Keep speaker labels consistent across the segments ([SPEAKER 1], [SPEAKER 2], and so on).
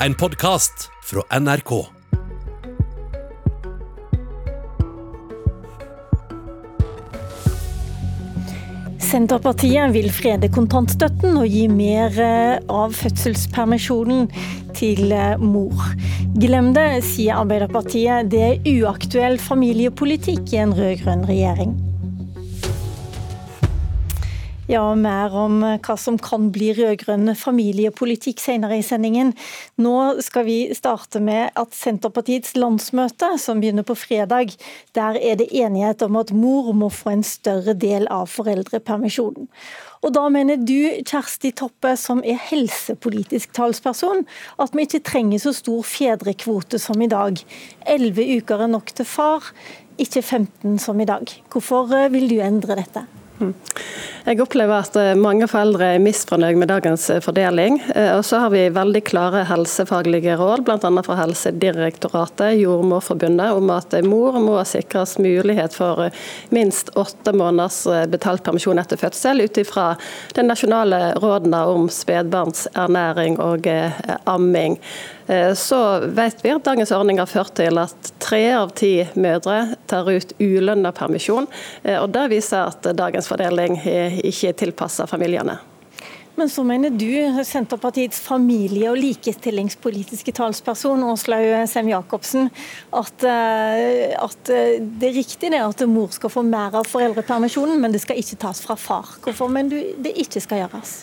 [SPEAKER 1] En podkast fra NRK.
[SPEAKER 2] Senterpartiet vil frede kontantstøtten og gi mer eh, av fødselspermisjonen til eh, mor. Glem det, sier Arbeiderpartiet. Det er uaktuell familiepolitikk i en rød-grønn regjering. Ja, mer om hva som kan bli rød-grønn familiepolitikk senere i sendingen. Nå skal vi starte med at Senterpartiets landsmøte, som begynner på fredag, der er det enighet om at mor må få en større del av foreldrepermisjonen. Og da mener du, Kjersti Toppe, som er helsepolitisk talsperson, at vi ikke trenger så stor fedrekvote som i dag. Elleve uker er nok til far, ikke 15 som i dag. Hvorfor eh, vil du endre dette?
[SPEAKER 3] Jeg opplever at eh, mange foreldre er misfornøyd med dagens eh, fordeling. Eh, og så har vi veldig klare helsefaglige råd, bl.a. fra Helsedirektoratet, Jordmorforbundet, om at mor må sikres mulighet for minst åtte måneders betalt permisjon etter fødsel, ut ifra de nasjonale rådene om spedbarnsernæring og amming. Eh, så vet vi at dagens ordning har ført til at tre av ti mødre tar ut ulønna permisjon. Eh, og Det viser at dagens fordeling ikke er tilpassa familiene.
[SPEAKER 2] Men så mener du, Senterpartiets familie- og likestillingspolitiske talsperson Åslaug Sem-Jacobsen, at, eh, at, det er riktig det at mor skal få mer av foreldrepermisjonen, men det skal ikke tas fra far. Hvorfor mener du det ikke skal gjøres?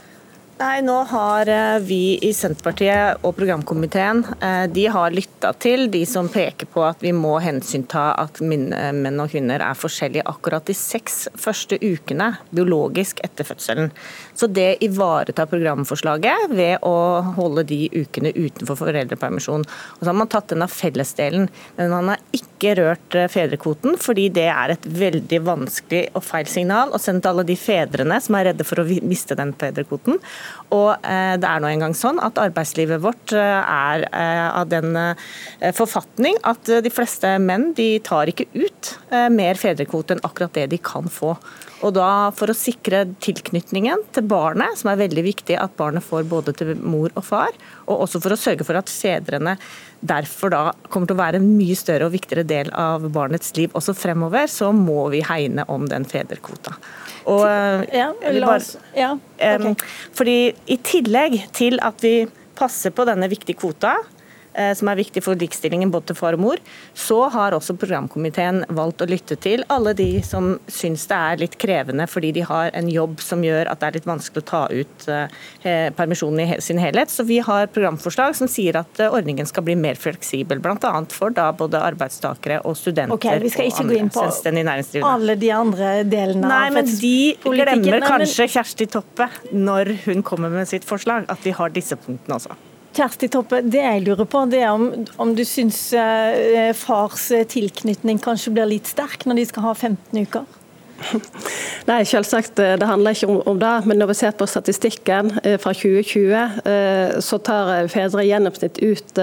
[SPEAKER 4] Nei, nå har eh, vi i Senterpartiet og programkomiteen eh, de har lytta til de som peker på at vi må hensynta at eh, menn og kvinner er forskjellige akkurat de seks første ukene biologisk etter fødselen. Så det ivaretar programforslaget ved å holde de ukene utenfor foreldrepermisjon. Og så har man tatt den av fellesdelen, men man har ikke rørt fedrekvoten, fordi det er et veldig vanskelig og feil signal å sende til alle de fedrene som er redde for å miste den fedrekvoten. Og eh, det er nå engang sånn at arbeidslivet vårt eh, er eh, av den forfatning at de fleste menn de tar ikke ut mer fedrekvote enn akkurat det de kan få. Og da For å sikre tilknytningen til barnet, som er veldig viktig at barnet får både til mor og far, og også for å sørge for at fedrene derfor da kommer til å være en mye større og viktigere del av barnets liv også fremover, så må vi hegne om den fedrekvota. Og, ja, bare, ja, okay. fordi I tillegg til at vi passer på denne viktige kvota, Eh, som er viktig for likestillingen både til far og mor, så har også programkomiteen valgt å lytte til alle de som syns det er litt krevende fordi de har en jobb som gjør at det er litt vanskelig å ta ut eh, permisjonen i sin helhet. Så vi har programforslag som sier at eh, ordningen skal bli mer fleksibel, bl.a. for da både arbeidstakere og studenter
[SPEAKER 2] okay, vi skal ikke gå inn på alle de andre delene
[SPEAKER 4] Nei, men de glemmer kanskje Kjersti Toppe når hun kommer med sitt forslag, at vi har disse punktene også.
[SPEAKER 2] Kjersti Toppe, det jeg lurer på, det er om, om du syns eh, fars tilknytning kanskje blir litt sterk når de skal ha 15 uker?
[SPEAKER 3] Nei, selvsagt, eh, det handler ikke om, det. Men når vi ser på statistikken eh, fra 2020, eh, så tar fedre i gjennomsnitt ut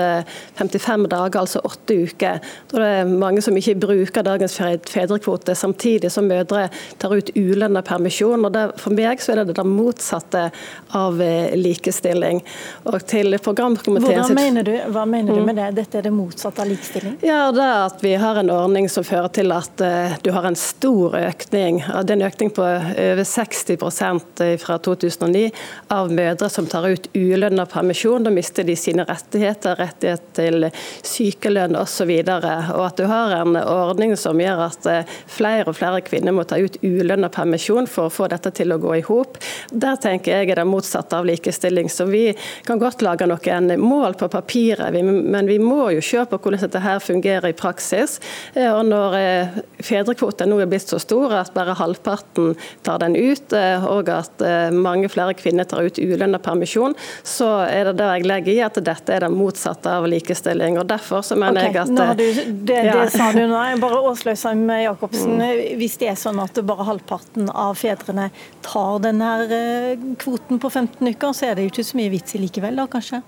[SPEAKER 3] 55 dager, altså åtte uker. Da er det mange som ikke bruker dagens fedrekvote, samtidig som mødre tar ut ulønna permisjon. og det, For meg så er det det motsatte av likestilling. Og til programkomiteen...
[SPEAKER 2] Hvordan mener du, Hva mener du med det? Dette er det motsatte av likestilling?
[SPEAKER 3] Ja, det er at Vi har en ordning som fører til at du har en stor økning økning. Det er en økning på over 60% fra 2009 av mødre som tar ut ulønna permisjon. Da mister de sine rettigheter, rettighet til sykelønn osv. Og, og at du har en ordning som gjør at eh, flere og flere kvinner må ta ut ulønna permisjon for å få dette til å gå i hop. Der tenker jeg er det motsatte av likestilling. Så vi kan godt lage noen mål på papiret, men vi må jo se på hvordan dette her fungerer i praksis. Eh, og når eh, fedrekvoten nå er blitt så stor at bare halvparten tar den ut, eh, og at eh, mange flere kvinner tar ut ulønna permisjon, så er det det jeg legger i at dette er det motsatte av likestilling. og Derfor så mener okay, jeg at
[SPEAKER 2] du, det, ja. det, sa du nå. Bare Åslaug Seim Jacobsen, mm. hvis det er sånn at bare halvparten av fedrene tar denne eh, kvoten på 15 uker, så er det jo ikke så mye vits i likevel, da kanskje?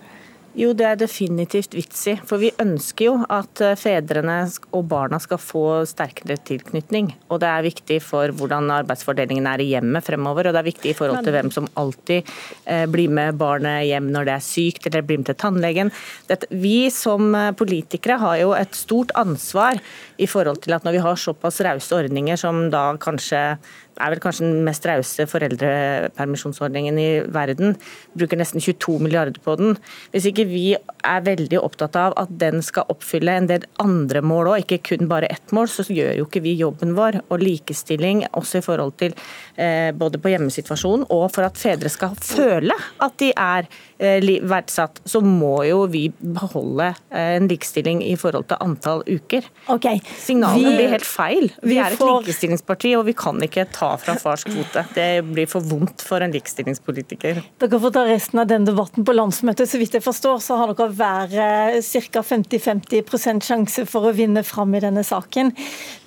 [SPEAKER 4] Jo, det er definitivt vits i. For vi ønsker jo at eh, fedrene og barna skal få sterkere tilknytning. Og det er viktig for hvordan arbeidsfordelingen er i hjemmet fremover. Og det er viktig i forhold til hvem som alltid eh, blir med barnet hjem når det er sykt, eller blir med til tannlegen. Vi som eh, politikere har jo et stort ansvar i forhold til at når vi har såpass rause ordninger som da kanskje er vel kanskje den mest rause foreldrepermisjonsordningen i verden. Bruker nesten 22 milliarder på den. Hvis ikke vi er veldig opptatt av at den skal oppfylle en del andre mål òg, ikke kun bare ett mål, så gjør jo ikke vi jobben vår. Og likestilling også i forhold til eh, både på hjemmesituasjonen og for at fedre skal føle at de er eh, verdsatt, så må jo vi beholde eh, en likestilling i forhold til antall uker.
[SPEAKER 2] Okay.
[SPEAKER 4] Signalene blir helt feil. Vi, vi er et får... likestillingsparti, og vi kan ikke ta ta fra fars kvote. Det blir for vondt for en likestillingspolitiker.
[SPEAKER 2] Dere får ta resten av den debatten på landsmøtet. Så vidt jeg forstår, så har dere hver ca. 50-50% sjanse for å vinne fram i denne saken.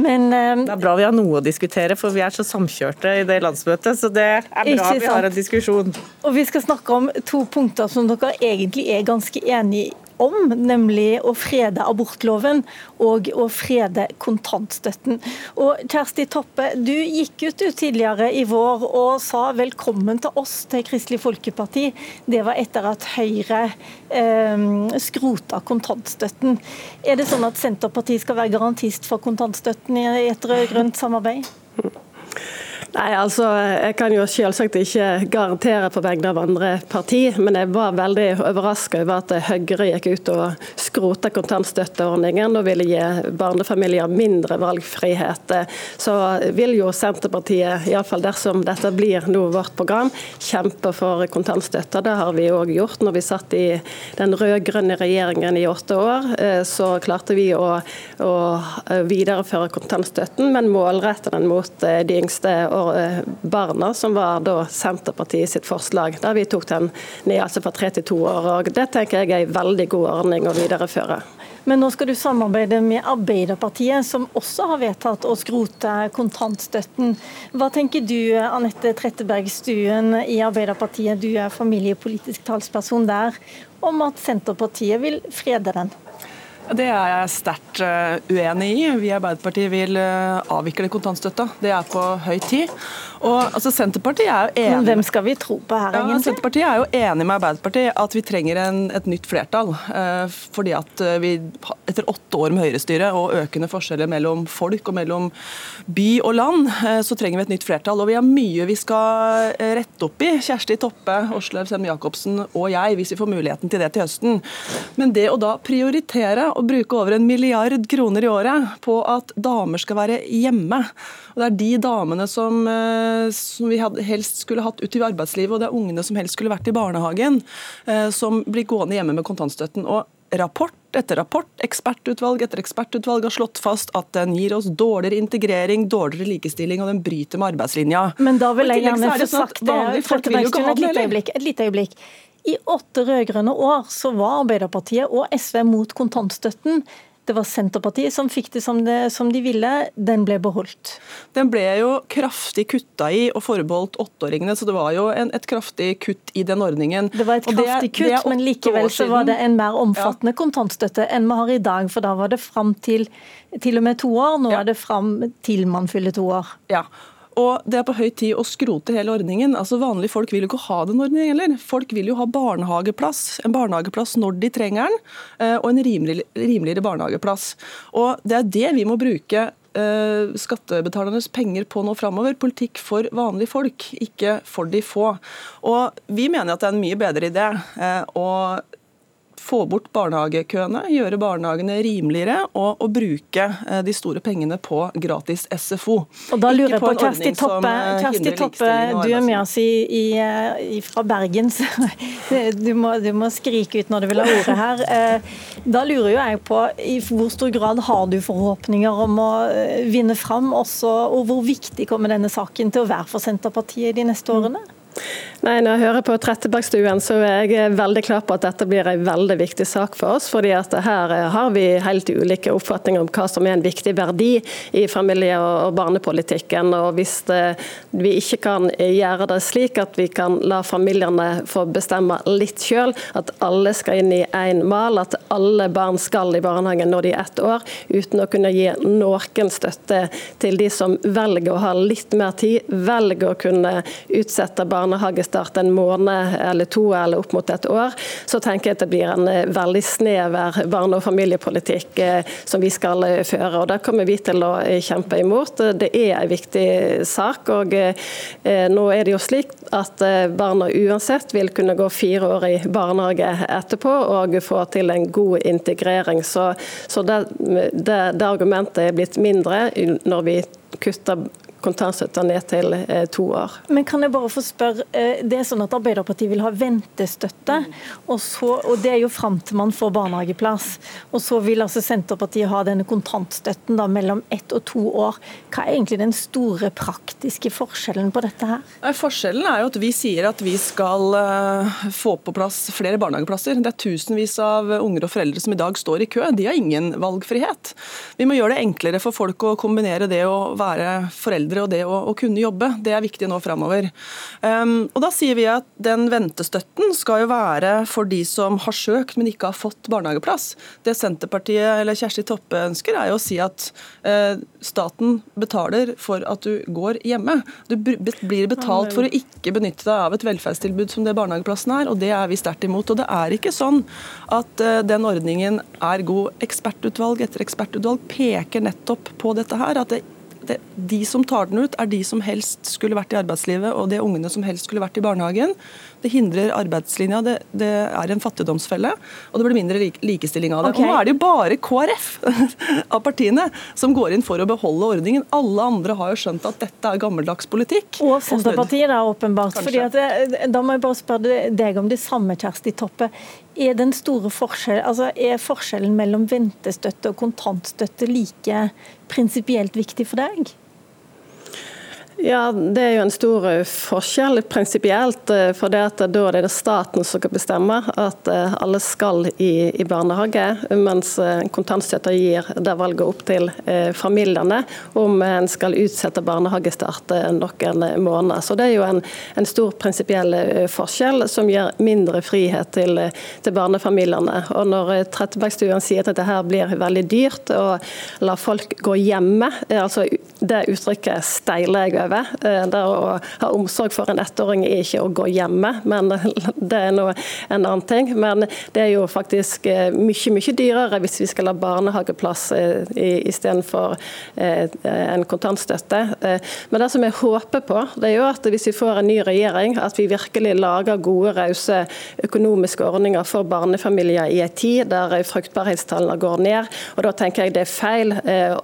[SPEAKER 4] Men eh, Det er bra vi har noe å diskutere, for vi er så samkjørte i det landsmøtet. Så det er bra vi har en diskusjon.
[SPEAKER 2] Og vi skal snakke om to punkter som dere egentlig er ganske enige i om, nemlig å frede abortloven og å frede kontantstøtten. Og Kjersti Toppe, du gikk ut tidligere i vår og sa velkommen til oss til Kristelig Folkeparti. Det var etter at Høyre eh, skrota kontantstøtten. Er det sånn at Senterpartiet skal være garantist for kontantstøtten i et rød-grønt samarbeid?
[SPEAKER 3] Nei, altså, Jeg kan jo selvsagt ikke garantere på vegne av andre parti, men jeg var veldig overraska over at Høyre gikk ut og skrota kontantstøtteordningen og ville gi barnefamilier mindre valgfrihet. Så vil jo Senterpartiet, iallfall dersom dette blir nå vårt program, kjempe for kontantstøtte. Det har vi òg gjort når vi satt i den rød-grønne regjeringen i åtte år. Eh, så klarte vi å, å videreføre kontantstøtten, men målrette den mot eh, de yngste. og for eh, barna, som var da Senterpartiet sitt forslag, der vi tok den ned altså fra tre til to år. og Det tenker jeg er en veldig god ordning å videreføre.
[SPEAKER 2] Men nå skal du samarbeide med Arbeiderpartiet, som også har vedtatt å skrote kontantstøtten. Hva tenker du, Anette Trettebergstuen i Arbeiderpartiet, du er familiepolitisk talsperson der, om at Senterpartiet vil frede den?
[SPEAKER 5] Det er jeg sterkt eh, uenig i. Vi i Arbeiderpartiet vil eh, avvikle kontantstøtta. Det er på høy tid. Og altså, Senterpartiet er jo enig
[SPEAKER 2] Men hvem skal vi tro på her,
[SPEAKER 5] egentlig? Ja, Senterpartiet er jo enig med Arbeiderpartiet at vi trenger en, et nytt flertall. Eh, fordi at vi etter åtte år med høyrestyre og økende forskjeller mellom folk og mellom by og land, så trenger vi et nytt flertall. Og vi har mye vi skal rette opp i. Kjersti Toppe, Åslaug Sem-Jacobsen og jeg, hvis vi får muligheten til det til høsten. Men det å da prioritere å bruke over en milliard kroner i året på at damer skal være hjemme og Det er de damene som, eh, som vi helst skulle hatt ut i arbeidslivet, og det er ungene som helst skulle vært i barnehagen, eh, som blir gående hjemme med kontantstøtten. Og rapport etter rapport, ekspertutvalg etter ekspertutvalg har slått fast at den gir oss dårligere integrering, dårligere likestilling, og den bryter med arbeidslinja.
[SPEAKER 2] Men da vil jeg gjerne få sånn sagt det. Et lite øyeblikk. I åtte rød-grønne år så var Arbeiderpartiet og SV mot kontantstøtten. Det var Senterpartiet som fikk det som, det som, de ville. Den ble beholdt.
[SPEAKER 5] Den ble jo kraftig kutta i og forbeholdt åtteåringene, så det var jo en, et kraftig kutt i den ordningen.
[SPEAKER 2] Det var et kraftig det, kutt, det men likevel så var det en mer omfattende ja. kontantstøtte enn vi har i dag. For da var det fram til til og med to år, nå ja. er det fram til man fyller to år.
[SPEAKER 5] Ja, og Det er på høy tid å skrote hele ordningen. Altså Vanlige folk vil jo ikke ha den ordningen heller. Folk vil jo ha barnehageplass, en barnehageplass når de trenger den, eh, og en rimeligere barnehageplass. Og Det er det vi må bruke eh, skattebetalernes penger på nå framover. Politikk for vanlige folk, ikke for de få. Og Vi mener at det er en mye bedre idé eh, å få bort barnehagekøene, gjøre barnehagene rimeligere og, og bruke eh, de store pengene på gratis SFO.
[SPEAKER 2] Og da lurer jeg på, Kjersti Toppe, eh, Kjersti Toppe du er med oss i, i, i, fra Bergen, så du må, du må, skrike ut når du vil ha ordet her. Eh, da lurer jo jeg på i hvor stor grad har du forhåpninger om å vinne fram også, og hvor viktig kommer denne saken til å være for Senterpartiet de neste årene?
[SPEAKER 3] Nei, Når jeg hører på Trettebergstuen, så er jeg veldig klar på at dette blir en veldig viktig sak for oss. fordi at her har vi helt ulike oppfatninger om hva som er en viktig verdi i familie- og barnepolitikken. og Hvis vi ikke kan gjøre det slik at vi kan la familiene få bestemme litt sjøl, at alle skal inn i én mal, at alle barn skal i barnehagen når de er ett år, uten å kunne gi noen støtte til de som velger å ha litt mer tid, velger å kunne utsette barnehagestart start en måned eller to eller opp mot et år, så tenker jeg at det blir en eh, veldig snever barne- og familiepolitikk eh, som vi skal eh, føre. og Det kommer vi til å kjempe imot. Det er en viktig sak. og Nå er det jo slik at barna uansett vil kunne gå fire år i barnehage etterpå og få til en god integrering. Så, så det, det, det argumentet er blitt mindre når vi kutter kontantstøtta ned til eh, to år.
[SPEAKER 2] Men kan jeg bare få spørre, eh, det er sånn at Arbeiderpartiet vil ha ventestøtte, og, så, og det er jo fram til man får barnehageplass. Og så vil altså Senterpartiet ha denne kontantstøtten da mellom ett og to år. Hva er egentlig den store praktiske forskjellen på dette her?
[SPEAKER 5] Forskjellen er jo at vi sier at vi skal eh, få på plass flere barnehageplasser. Det er tusenvis av unger og foreldre som i dag står i kø. De har ingen valgfrihet. Vi må gjøre det enklere for folk å kombinere det å være foreldre foreldre og det å, å kunne jobbe. Det er viktig nå framover. Um, og da sier vi at den ventestøtten skal jo være for de som har søkt, men ikke har fått barnehageplass. Det Senterpartiet eller Kjersti Toppe ønsker, er jo å si at uh, staten betaler for at du går hjemme. Du blir betalt for å ikke benytte deg av et velferdstilbud som det barnehageplassen er, og det er vi sterkt imot. Og det er ikke sånn at uh, den ordningen er god. Ekspertutvalg etter ekspertutvalg peker nettopp på dette her, at det det, de som tar den ut, er de som helst skulle vært i arbeidslivet, og de ungene som helst skulle vært i barnehagen. Det hindrer arbeidslinja, det, det er en fattigdomsfelle, og det blir mindre likestilling av det. Okay. Og Nå er det jo bare KrF av partiene som går inn for å beholde ordningen. Alle andre har jo skjønt at dette er gammeldags politikk.
[SPEAKER 2] Og Senterpartiet, da, åpenbart. Fordi at, eh, da må jeg bare spørre deg om det samme, Kjersti Toppe. Er, den store forskjell, altså er forskjellen mellom ventestøtte og kontantstøtte like prinsipielt viktig for deg?
[SPEAKER 3] Ja, Det er jo en stor eh, forskjell prinsipielt. Eh, for det at Da er det staten som skal bestemme at eh, alle skal i, i barnehage, mens kontantstøtta gir det valget opp til familiene om en skal utsette barnehagestart noen måneder. Så Det er jo en, en stor prinsipiell forskjell som gir mindre frihet til, til barnefamiliene. Og Når Trettebergstuen sier at dette blir veldig dyrt, å la folk gå hjemme, altså det uttrykket steiler jeg over. Eh, det å ha omsorg for en ettåring er ikke å gå hjemme, men det er noe, en annen ting. Men det er jo faktisk eh, mye, mye dyrere hvis vi skal ha barnehageplass eh, istedenfor en kontantstøtte. Men det som jeg håper på, det er jo at hvis vi får en ny regjering, at vi virkelig lager gode, rause økonomiske ordninger for barnefamilier i en tid der fruktbarhetstallene går ned. Og Da tenker jeg det er feil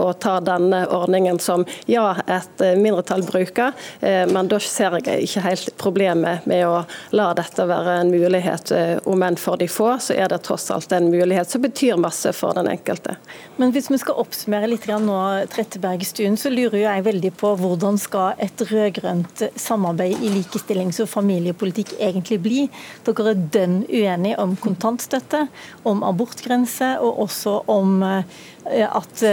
[SPEAKER 3] å ta denne ordningen som ja, et mindretall bruker. Eh, men da ser jeg ikke helt problemet med å la dette være en mulighet. Eh, om enn for de få, så er det tross alt en mulighet som betyr masse for den enkelte.
[SPEAKER 2] Men hvis vi skal oppsummere litt nå, Trettebergstuen, så lurer jeg veldig på hvordan skal et rød-grønt samarbeid i likestillings- og familiepolitikk egentlig bli? Dere er dønn uenige om kontantstøtte, om abortgrense og også om eh, at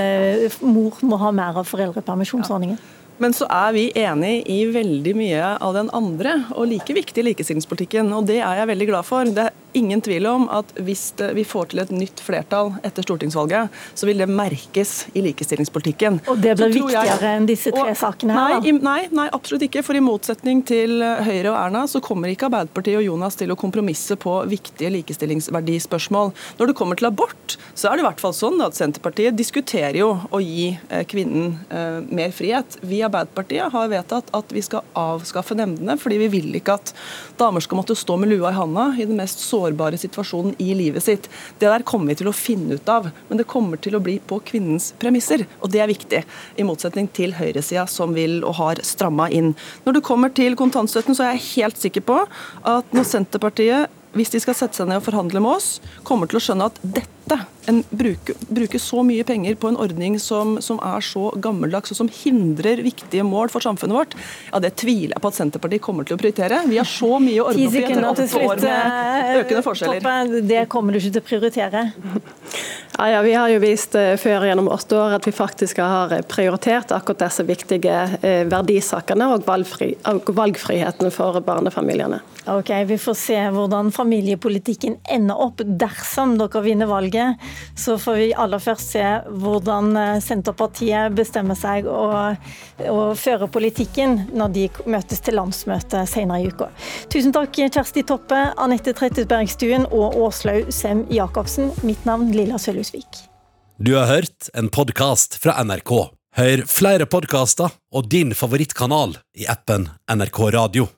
[SPEAKER 2] mor må ha mer av foreldrepermisjonsordningen. Ja.
[SPEAKER 5] Men så er vi enig i veldig mye av den andre og like viktige likestillingspolitikken. Og det er jeg veldig glad for. Det ingen tvil om at hvis vi får til et nytt flertall etter stortingsvalget, så vil det merkes i likestillingspolitikken.
[SPEAKER 2] Og det blir viktigere jeg, enn disse tre og, sakene
[SPEAKER 5] her? Nei, nei, nei, absolutt ikke. For i motsetning til Høyre og Erna, så kommer ikke Arbeiderpartiet og Jonas til å kompromisse på viktige likestillingsverdispørsmål. Når det kommer til abort, så er det i hvert fall sånn at Senterpartiet diskuterer jo å gi eh, kvinnen eh, mer frihet. Vi i Arbeiderpartiet har vedtatt at vi skal avskaffe nemndene, fordi vi vil ikke at damer skal måtte stå med lua i handa i den mest sårbare sårbare situasjonen i livet sitt. Det der kommer vi til å finne ut av, men det kommer til å bli på kvinnens premisser. Og det er viktig, i motsetning til høyresida som vil og har stramma inn. Når det kommer til kontantstøtten, så er jeg helt sikker på at når Senterpartiet hvis de skal sette seg ned og forhandle med oss, kommer til å skjønne at dette, en bruke, bruke, så mye penger på en ordning som, som, er så gammeldags og som hindrer viktige mål for samfunnet vårt, ja det tviler jeg på at Senterpartiet kommer til å prioritere. Vi har så mye å ordne opp i etter åtte år med økende forskjeller.
[SPEAKER 2] Toppe, det kommer du ikke til å prioritere?
[SPEAKER 3] Ja, ja, Vi har jo vist uh, før gjennom åtte år at vi faktisk har prioritert akkurat disse viktige verdisakene og, valgfri, og valgfriheten for barnefamiliene.
[SPEAKER 2] Ok, Vi får se hvordan familiepolitikken ender opp dersom dere vinner valget. Så får vi aller først se hvordan eh, Senterpartiet bestemmer seg å, å føre politikken når de møtes til landsmøte senere i uka. Tusen takk Kjersti Toppe, Anette Trettebergstuen og Åslaug Sem Jacobsen. Mitt navn Lilla Sølhusvik.
[SPEAKER 1] Du har hørt en podkast fra NRK. Hør flere podkaster og din favorittkanal i appen NRK Radio.